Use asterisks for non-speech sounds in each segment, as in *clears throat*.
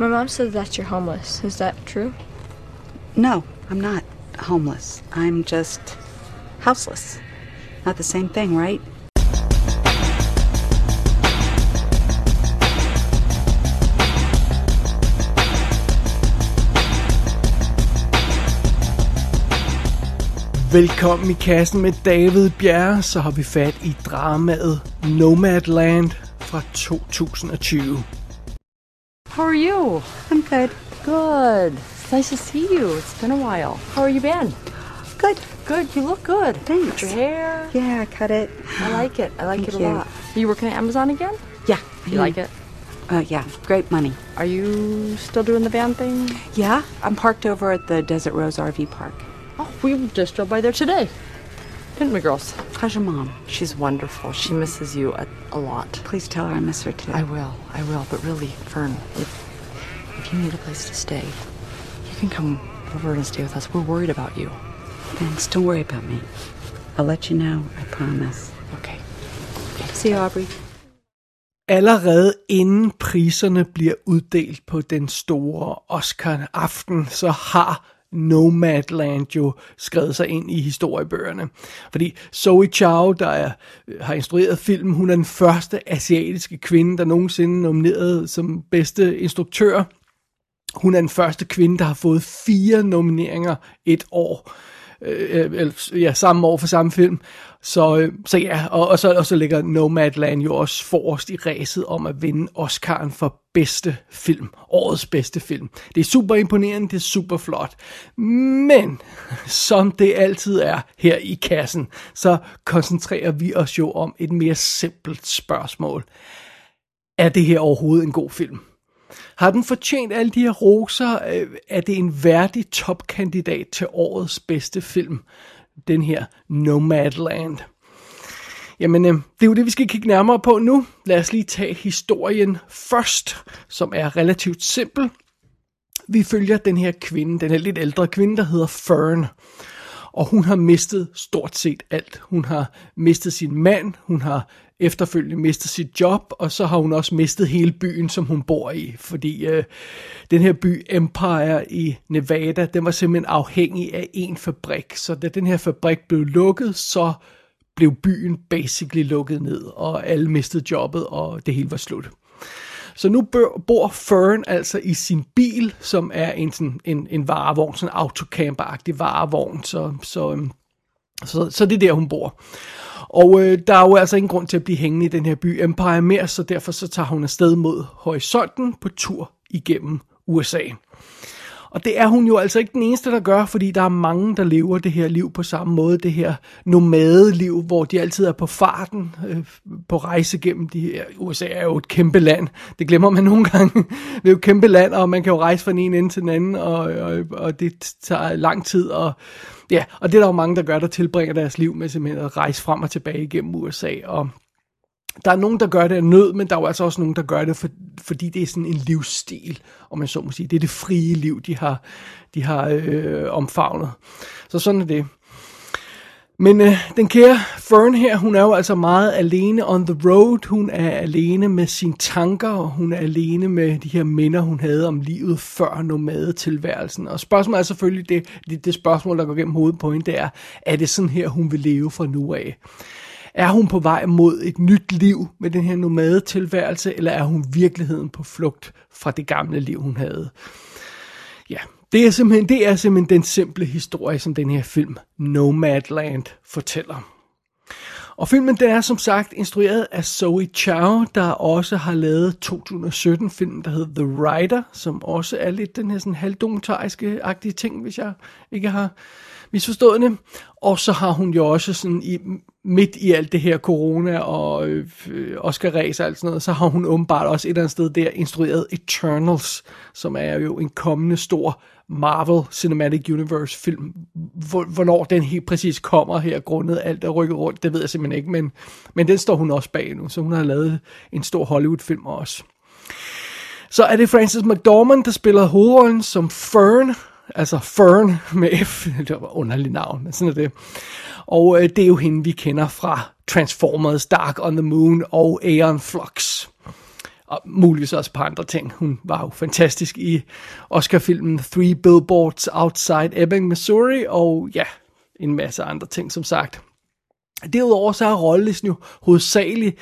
My mom said that you're homeless. Is that true? No, I'm not homeless. I'm just houseless. Not the same thing, right? Velkommen i kassen med David Bjerre, så har vi fat i dramaet Nomadland fra 2020. How are you? I'm good. Good. It's nice to see you. It's been a while. How are you been? Good. Good. You look good. Thanks. Your hair. Yeah, I cut it. I like it. I like Thank it a you. lot. Are you working at Amazon again? Yeah. You like it? Uh, yeah, great money. Are you still doing the van thing? Yeah, I'm parked over at the Desert Rose RV Park. Oh, we just drove by there today. Didn't we, girls? How's your mom? She's wonderful. She misses you a, a lot. Please tell her I miss her too. I will. I will. But really, Fern, if if you need a place to stay, you can come over and stay with us. We're worried about you. Thanks. Don't worry about me. I'll let you know. I promise. Okay. See you, Aubrey. Allerede inden priserne bliver uddelt på den store Oscar-aften, så har Nomadland jo skrevet sig ind i historiebøgerne. Fordi Zoe Chow, der er, har instrueret filmen, hun er den første asiatiske kvinde, der nogensinde er nomineret som bedste instruktør. Hun er den første kvinde, der har fået fire nomineringer et år. Øh, Øh, øh, eller, ja, samme år for samme film. Så, øh, så ja, og, og, så, og så ligger Nomadland jo også forrest i ræset om at vinde Oscar'en for bedste film. Årets bedste film. Det er super imponerende, det er super flot. Men, *laughs* som det altid er her i kassen, så koncentrerer vi os jo om et mere simpelt spørgsmål. Er det her overhovedet en god film? Har den fortjent alle de her roser? Øh, er det en værdig topkandidat til årets bedste film? Den her Nomadland. Jamen, øh, det er jo det, vi skal kigge nærmere på nu. Lad os lige tage historien først, som er relativt simpel. Vi følger den her kvinde, den her lidt ældre kvinde, der hedder Fern. Og hun har mistet stort set alt. Hun har mistet sin mand, hun har efterfølgende mistet sit job, og så har hun også mistet hele byen, som hun bor i. Fordi øh, den her by Empire i Nevada, den var simpelthen afhængig af en fabrik. Så da den her fabrik blev lukket, så blev byen basically lukket ned, og alle mistede jobbet, og det hele var slut. Så nu bor, bor Fern altså i sin bil, som er en, sådan, en, en varevogn, sådan en autocamper-agtig varevogn, så, så, øhm, så, så det er der, hun bor. Og øh, der er jo altså ingen grund til at blive hængende i den her by Empire mere, så derfor så tager hun afsted mod horisonten på tur igennem USA. Og det er hun jo altså ikke den eneste, der gør, fordi der er mange, der lever det her liv på samme måde. Det her nomadeliv, hvor de altid er på farten, øh, på rejse gennem de her. USA er jo et kæmpe land. Det glemmer man nogle gange. Det er jo et kæmpe land, og man kan jo rejse fra den ene ende til den anden, og, og, og det tager lang tid. Og, ja, og det er der jo mange, der gør, der tilbringer deres liv med simpelthen at rejse frem og tilbage igennem USA. Og der er nogen, der gør det af nød, men der er jo altså også nogen, der gør det, for, fordi det er sådan en livsstil, om man så må sige. Det er det frie liv, de har, de har øh, omfavnet. Så sådan er det. Men øh, den kære Fern her, hun er jo altså meget alene on the road. Hun er alene med sine tanker, og hun er alene med de her minder, hun havde om livet før nomadetilværelsen. Og spørgsmålet er selvfølgelig, det, det, det spørgsmål, der går gennem hovedet på hende, det er, er det sådan her, hun vil leve fra nu af? Er hun på vej mod et nyt liv med den her nomadetilværelse, eller er hun virkeligheden på flugt fra det gamle liv, hun havde? Ja, det er simpelthen, det er simpelthen den simple historie, som den her film Nomadland fortæller. Og filmen den er som sagt instrueret af Zoe Chow, der også har lavet 2017 film, der hedder The Rider, som også er lidt den her sådan halvdokumentariske agtige ting, hvis jeg ikke har misforstående. Og så har hun jo også sådan i, midt i alt det her corona og øh, Oscar Race og alt sådan noget, så har hun åbenbart også et eller andet sted der instrueret Eternals, som er jo en kommende stor Marvel Cinematic Universe film. Hvor, hvornår den helt præcis kommer her, grundet alt er rykket rundt, det ved jeg simpelthen ikke, men, men den står hun også bag nu, så hun har lavet en stor Hollywood-film også. Så er det Frances McDormand, der spiller hovedrollen som Fern, altså Fern med F, det var underligt navn, men sådan er det. Og øh, det er jo hende, vi kender fra Transformers, Dark on the Moon og Aeon Flux. og muligvis også på andre ting. Hun var jo fantastisk i Oscar-filmen Three Billboards Outside Ebbing, Missouri, og ja, en masse andre ting, som sagt. Derudover så er rollelisten jo hovedsageligt,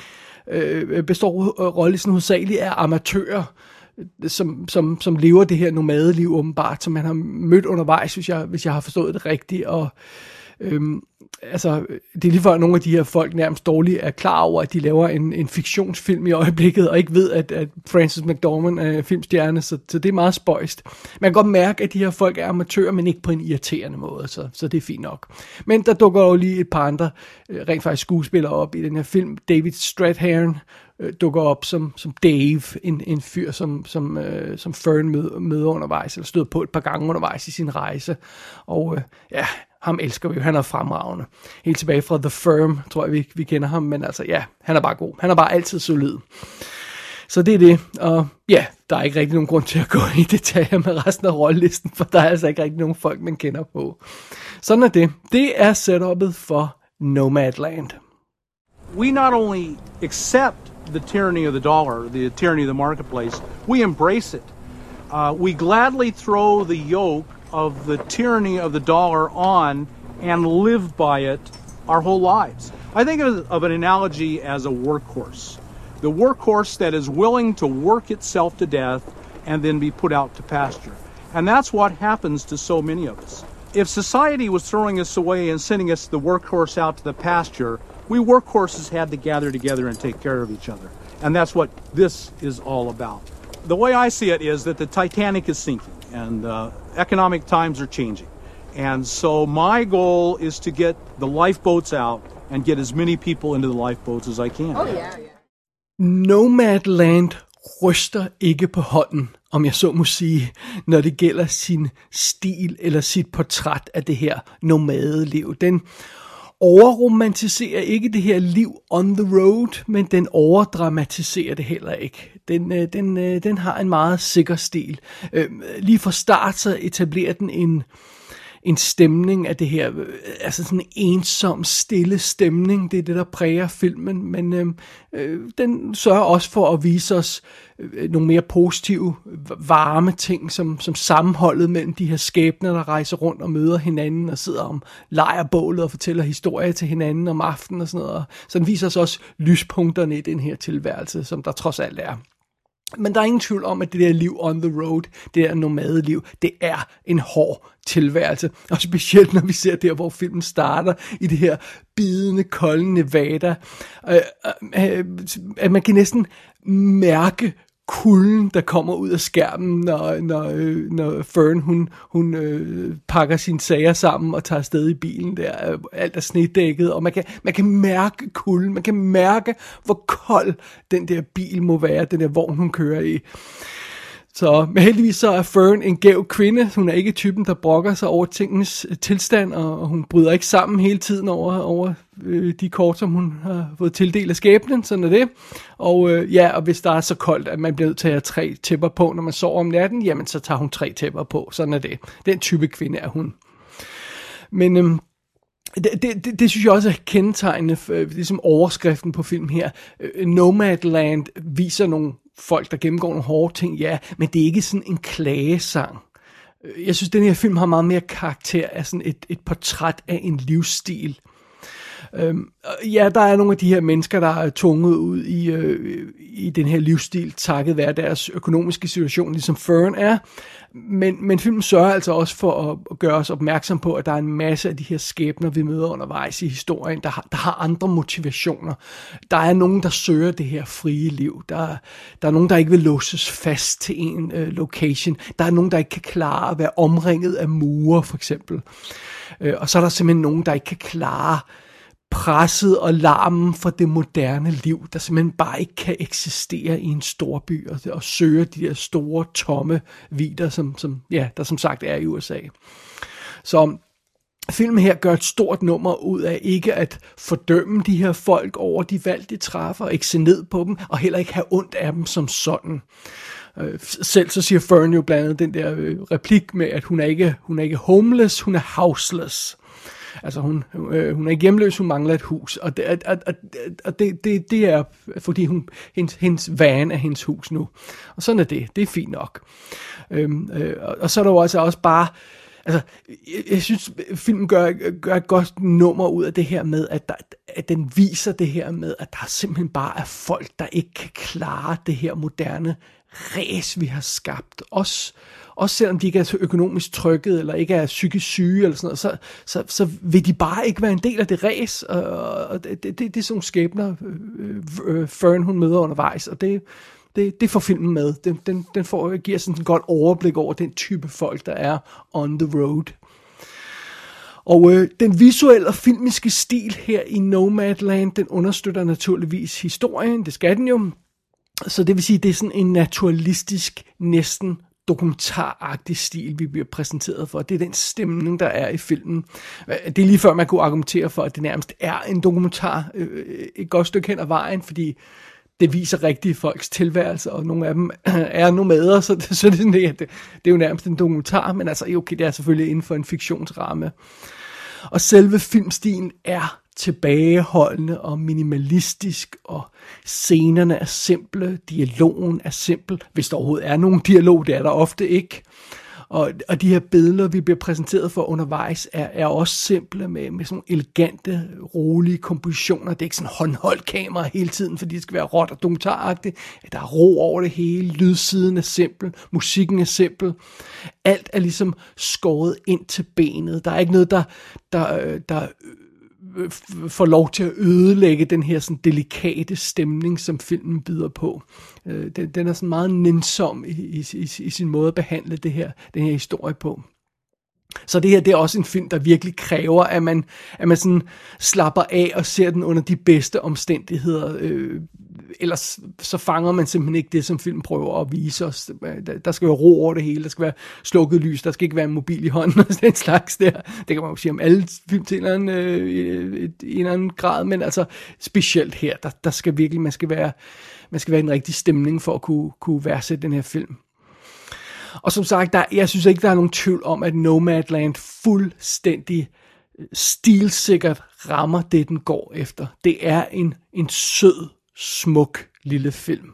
øh, består øh, rollelisten hovedsageligt af amatører, som, som, som lever det her nomadeliv åbenbart, som man har mødt undervejs, hvis jeg, hvis jeg har forstået det rigtigt, og øhm, altså, det er lige før nogle af de her folk nærmest dårligt er klar over, at de laver en, en fiktionsfilm i øjeblikket, og ikke ved, at, at Francis McDormand er filmstjerne, så, så det er meget spøjst. Man kan godt mærke, at de her folk er amatører, men ikke på en irriterende måde, så, så det er fint nok. Men der dukker jo lige et par andre øh, rent faktisk skuespillere op i den her film. David Strathairn øh, dukker op som, som Dave, en, en fyr, som, som, øh, som Fern møder, møder undervejs, eller støder på et par gange undervejs i sin rejse. Og øh, ja, ham elsker vi jo, han er fremragende. Helt tilbage fra The Firm, tror jeg, vi, vi kender ham, men altså ja, han er bare god. Han er bare altid solid. Så det er det, og ja, der er ikke rigtig nogen grund til at gå i detaljer med resten af rollelisten, for der er altså ikke rigtig nogen folk, man kender på. Sådan er det. Det er setupet for Nomadland. We not only accept the tyranny of the dollar, the tyranny of the marketplace, we embrace it. Uh, we gladly throw the yoke of the tyranny of the dollar on and live by it our whole lives. I think of, an analogy as a workhorse. The workhorse that is willing to work itself to death and then be put out to pasture. And that's what happens to so many of us. If society was throwing us away and sending us the workhorse out to the pasture, we workhorses had to gather together and take care of each other. And that's what this is all about. The way I see it is that the Titanic is sinking and uh, economic times are changing. And so my goal is to get the lifeboats out and get as many people into the lifeboats as I can. Oh, yeah, yeah. Nomadland ryster ikke på hånden, om jeg så må sige, når det gælder sin stil eller sit portræt af det her nomadeliv. Den overromantiserer ikke det her liv on the road, men den overdramatiserer det heller ikke. Den, øh, den, øh, den har en meget sikker stil. Øh, lige fra start så etablerer den en, en stemning af det her, øh, altså sådan en ensom, stille stemning, det er det, der præger filmen, men øh, øh, den sørger også for at vise os øh, øh nogle mere positive, varme ting, som, som sammenholdet mellem de her skæbner, der rejser rundt og møder hinanden, og sidder om lejrbålet og fortæller historier til hinanden om aftenen og sådan noget. Så den viser os også lyspunkterne i den her tilværelse, som der trods alt er. Men der er ingen tvivl om, at det der liv on the road, det der nomadeliv, det er en hård tilværelse. Og specielt når vi ser der, hvor filmen starter, i det her bidende, kolde Nevada. Øh, øh, øh at man kan næsten mærke kulden, der kommer ud af skærmen, når, når, øh, når Fern hun, hun øh, pakker sine sager sammen og tager afsted i bilen der. Øh, alt er snedækket, og man kan, man kan mærke kulden. Man kan mærke, hvor kold den der bil må være, den der vogn, hun kører i. Så men heldigvis så er Fern en gæv kvinde. Hun er ikke typen, der brokker sig over tingens tilstand, tilstand, og hun bryder ikke sammen hele tiden over, over øh, de kort, som hun har fået tildelt af skæbnen. Sådan er det. Og øh, ja, og hvis der er så koldt, at man bliver nødt til at have tre tæpper på, når man sover om natten, jamen så tager hun tre tæpper på. Sådan er det. Den type kvinde er hun. Men øh, det, det, det, det synes jeg også er kendetegnende, øh, ligesom overskriften på film her. Øh, Nomadland viser nogle folk, der gennemgår nogle hårde ting, ja, men det er ikke sådan en klagesang. Øh, jeg synes, den her film har meget mere karakter af sådan et, et portræt af en livsstil. Øhm, ja, der er nogle af de her mennesker, der er tunget ud i, øh, i den her livsstil, takket være deres økonomiske situation, ligesom Fern er. Men, men filmen sørger altså også for at, at gøre os opmærksom på, at der er en masse af de her skæbner, vi møder undervejs i historien, der har, der har andre motivationer. Der er nogen, der søger det her frie liv. Der, der er nogen, der ikke vil låses fast til en øh, location. Der er nogen, der ikke kan klare at være omringet af mure, for eksempel. Øh, og så er der simpelthen nogen, der ikke kan klare presset og larmen fra det moderne liv, der simpelthen bare ikke kan eksistere i en stor by og, og søge de der store, tomme vider, som, som, ja, der som sagt er i USA. Så filmen her gør et stort nummer ud af ikke at fordømme de her folk over de valg, de træffer, og ikke se ned på dem, og heller ikke have ondt af dem som sådan. Øh, selv så siger Fern jo blandt andet den der øh, replik med, at hun er ikke, hun er ikke homeless, hun er houseless. Altså hun, øh, hun er ikke hjemløs, hun mangler et hus, og det, og, og, og det, det, det er, fordi hun, hendes, hendes van er hendes hus nu. Og sådan er det, det er fint nok. Øhm, øh, og, og så er der jo altså også bare, altså, jeg, jeg synes, filmen gør, gør et godt nummer ud af det her med, at, der, at den viser det her med, at der simpelthen bare er folk, der ikke kan klare det her moderne ræs, vi har skabt. os, også selvom de ikke er økonomisk trykket, eller ikke er psykisk syge, eller sådan noget, så, så, så vil de bare ikke være en del af det ræs, og, og det, det, det er sådan nogle skæbner, øh, øh, Fern hun møder undervejs, og det, det, det får filmen med. Den, den, den får, giver sådan et godt overblik over den type folk, der er on the road. Og øh, den visuelle og filmiske stil her i Nomadland, den understøtter naturligvis historien, det skal den jo. Så det vil sige, det er sådan en naturalistisk, næsten dokumentaragtig stil, vi bliver præsenteret for. Det er den stemning, der er i filmen. Øh, det er lige før, man kunne argumentere for, at det nærmest er en dokumentar øh, et godt stykke hen ad vejen, fordi det viser rigtige folks tilværelse, og nogle af dem *clears throat* er nomader, så det, så det, det, det, det er jo nærmest en dokumentar, men altså okay, det er selvfølgelig inden for en fiktionsramme. Og selve filmstilen er tilbageholdende og minimalistisk, og scenerne er simple, dialogen er simpel, hvis der overhovedet er nogen dialog, det er der ofte ikke. Og, og de her billeder, vi bliver præsenteret for undervejs, er, er også simple med, med sådan elegante, rolige kompositioner. Det er ikke sådan håndholdt kamera hele tiden, fordi det skal være råt og dokumentaragtigt. Der er ro over det hele, lydsiden er simpel, musikken er simpel. Alt er ligesom skåret ind til benet. Der er ikke noget, der, der, øh, der Øh, får lov til at ødelægge den her sådan delikate stemning, som filmen byder på. Øh, den, den er sådan meget nænsom i, i, i, i sin måde at behandle det her, den her historie på. Så det her det er også en film, der virkelig kræver, at man, at man sådan slapper af og ser den under de bedste omstændigheder. Øh, ellers så fanger man simpelthen ikke det, som filmen prøver at vise os. Øh, der, der skal være ro over det hele, der skal være slukket lys, der skal ikke være en mobil i hånden *laughs* og den slags der. Det kan man jo sige om alle film til en eller anden, øh, en eller anden grad, men altså specielt her, der, der skal virkelig, man skal være, man skal være i en rigtig stemning for at kunne, kunne værdsætte den her film. Og som sagt, der, jeg synes ikke, der er nogen tvivl om, at Nomadland fuldstændig øh, stilsikkert rammer det, den går efter. Det er en, en sød, smuk lille film.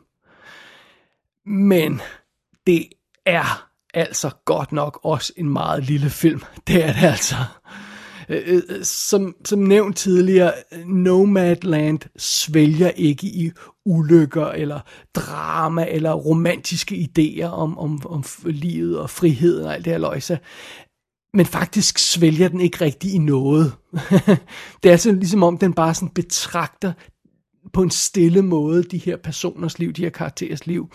Men det er altså godt nok også en meget lille film. *laughs* Det er det altså. Øh, øh, som, som nævnt tidligere, Nomadland svælger ikke i ulykker, eller drama, eller romantiske idéer om, om, om livet og friheden og alt det her løjse. Men faktisk svælger den ikke rigtig i noget. *laughs* det er sådan ligesom om, den bare sådan betragter på en stille måde de her personers liv, de her karakterers liv.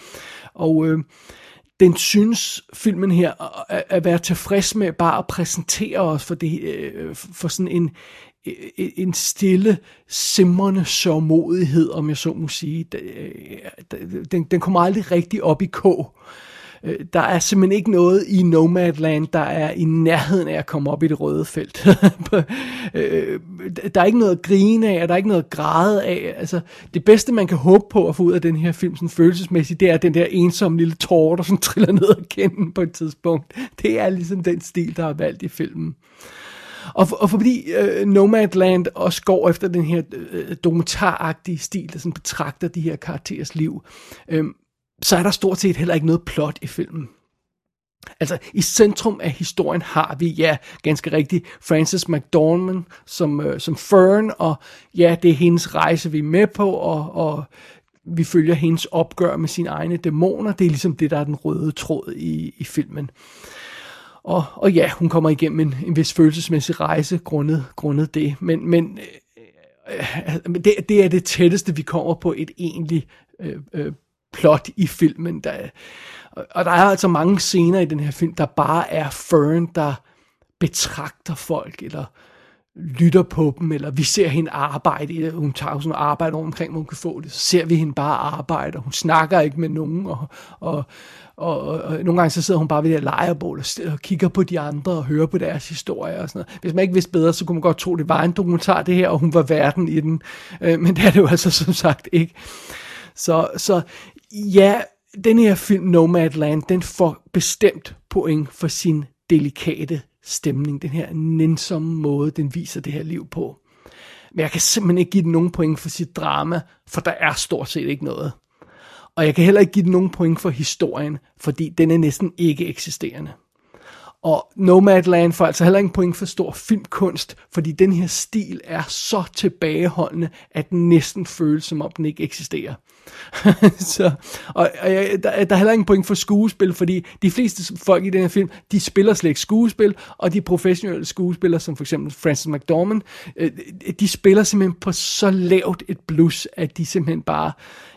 Og øh, den synes filmen her at, at være tilfreds med bare at præsentere os for, det, øh, øh for sådan en, en stille, simrende sørgmodighed, om jeg så må sige. Den, den kommer aldrig rigtig op i k. Øh, der er simpelthen ikke noget i Nomadland, der er i nærheden af at komme op i det røde felt. *laughs* Øh, der er ikke noget at grine af, og der er ikke noget at græde af. Altså, det bedste, man kan håbe på at få ud af den her film, sådan følelsesmæssigt, det er den der ensomme lille tårer, der sådan *laughs* triller ned ad kinden på et tidspunkt. Det er ligesom den stil, der er valgt i filmen. Og, og fordi øh, Nomadland også går efter den her øh, dokumentaragtige stil, der sådan betragter de her karakterers liv, øh, så er der stort set heller ikke noget plot i filmen. Altså, i centrum af historien har vi, ja, ganske rigtigt, Frances McDormand som, øh, som Fern, og ja, det er hendes rejse, vi er med på, og, og vi følger hendes opgør med sine egne dæmoner. Det er ligesom det, der er den røde tråd i, i filmen. Og, og ja, hun kommer igennem en, en vis følelsesmæssig rejse grundet, grundet det, men, men øh, øh det, det er det tætteste, vi kommer på et egentligt øh, øh, plot i filmen. Der, og der er altså mange scener i den her film, der bare er Fern, der betragter folk, eller lytter på dem, eller vi ser hende arbejde, hun tager sådan arbejde omkring, hvor hun kan få det, så ser vi hende bare arbejde, og hun snakker ikke med nogen, og, og, og, og nogle gange så sidder hun bare ved det lejrebål og, og kigger på de andre og hører på deres historier og sådan noget. Hvis man ikke vidste bedre, så kunne man godt tro, det var en dokumentar det her, og hun var verden i den, øh, men det er det jo altså som sagt ikke. Så, så ja, den her film Nomadland, den får bestemt point for sin delikate stemning, den her nænsomme måde, den viser det her liv på. Men jeg kan simpelthen ikke give den nogen point for sit drama, for der er stort set ikke noget. Og jeg kan heller ikke give den nogen point for historien, fordi den er næsten ikke eksisterende. Og Nomadland får altså heller ikke point for stor filmkunst, fordi den her stil er så tilbageholdende, at den næsten føles som om den ikke eksisterer. *laughs* så, og, og jeg, der, der er heller ingen point for skuespil, fordi de fleste folk i den her film, de spiller slet ikke skuespil, og de professionelle skuespillere, som for eksempel Francis McDormand, øh, de spiller simpelthen på så lavt et blus, at de simpelthen bare,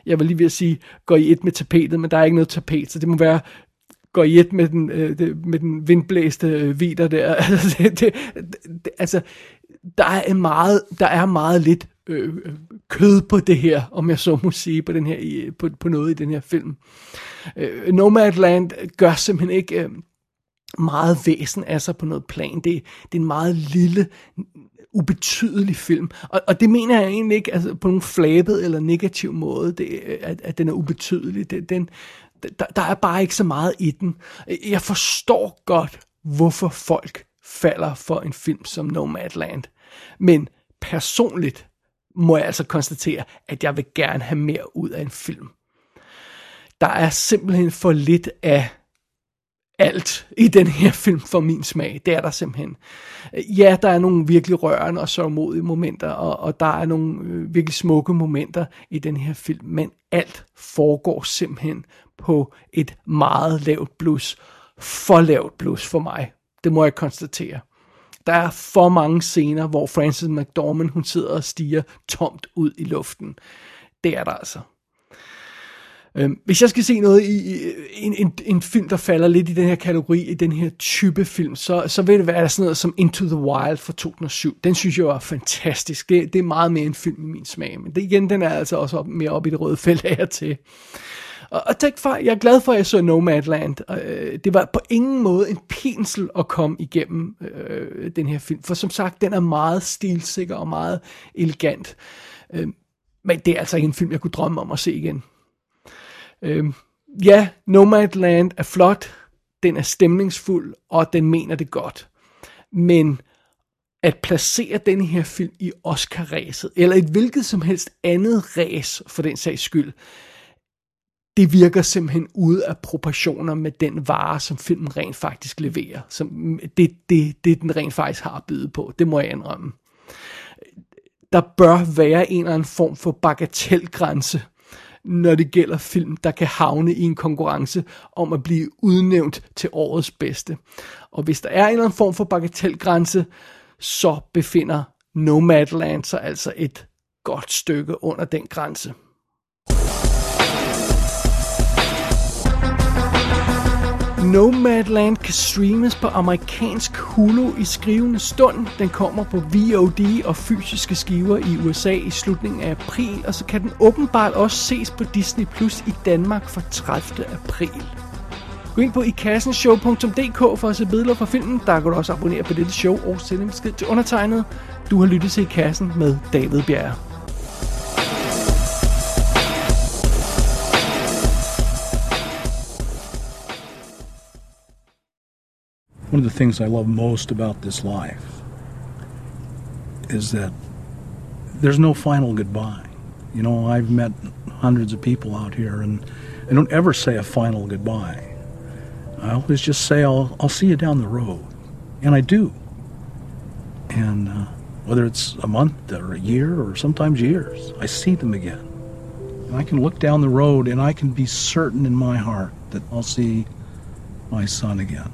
jeg vil lige ved at sige, går i et med tapetet, men der er ikke noget tapet, så det må være går i et med den, øh, med den vindblæste øh, vider der. *laughs* Altså, det, det, det, altså, der er meget, der er meget lidt øh, kød på det her, om jeg så må sige, på, den her, på, på noget i den her film. Øh, Nomadland gør simpelthen ikke øh, meget væsen af sig på noget plan. Det, det er en meget lille, ubetydelig film. Og, og det mener jeg egentlig ikke altså, på nogen flabet eller negativ måde, det, øh, at, at den er ubetydelig. Det, den, der, der er bare ikke så meget i den. Jeg forstår godt, hvorfor folk falder for en film som Nomadland. Men personligt må jeg altså konstatere, at jeg vil gerne have mere ud af en film. Der er simpelthen for lidt af alt i den her film for min smag. Det er der simpelthen. Ja, der er nogle virkelig rørende og sørgmodige momenter, og, og der er nogle øh, virkelig smukke momenter i den her film, men alt foregår simpelthen på et meget lavt blus. For lavt blus for mig. Det må jeg konstatere. Der er for mange scener, hvor Frances McDormand hun sidder og stiger tomt ud i luften. Det er der altså. Øhm, hvis jeg skal se noget i, en, en, en film, der falder lidt i den her kategori, i den her type film, så, så vil det være sådan noget som Into the Wild fra 2007. Den synes jeg var fantastisk. Det, det er meget mere en film i min smag, men det igen, den er altså også op, mere op i det røde felt af til. Og, og tak for, jeg er glad for, at jeg så Nomadland. Øh, det var på ingen måde en pensel at komme igennem øh, den her film. For som sagt, den er meget stilsikker og meget elegant. Øh, men det er altså ikke en film, jeg kunne drømme om at se igen. Øh, ja, Nomadland er flot. Den er stemningsfuld, og den mener det godt. Men at placere den her film i Oscar-ræset, eller et hvilket som helst andet ræs for den sags skyld, det virker simpelthen ude af proportioner med den vare, som filmen rent faktisk leverer. Som det, det, det den rent faktisk har at byde på. Det må jeg indrømme. Der bør være en eller anden form for bagatelgrænse, når det gælder film, der kan havne i en konkurrence om at blive udnævnt til årets bedste. Og hvis der er en eller anden form for bagatelgrænse, så befinder Nomadland sig altså et godt stykke under den grænse. Nomadland kan streames på amerikansk Hulu i skrivende stund. Den kommer på VOD og fysiske skiver i USA i slutningen af april, og så kan den åbenbart også ses på Disney Plus i Danmark fra 30. april. Gå ind på ikassenshow.dk for at se billeder fra filmen. Der kan du også abonnere på dette show og sende en besked til undertegnet. Du har lyttet til I Kassen med David Bjerre. One of the things I love most about this life is that there's no final goodbye. You know, I've met hundreds of people out here, and I don't ever say a final goodbye. I always just say, I'll, I'll see you down the road. And I do. And uh, whether it's a month or a year or sometimes years, I see them again. And I can look down the road and I can be certain in my heart that I'll see my son again.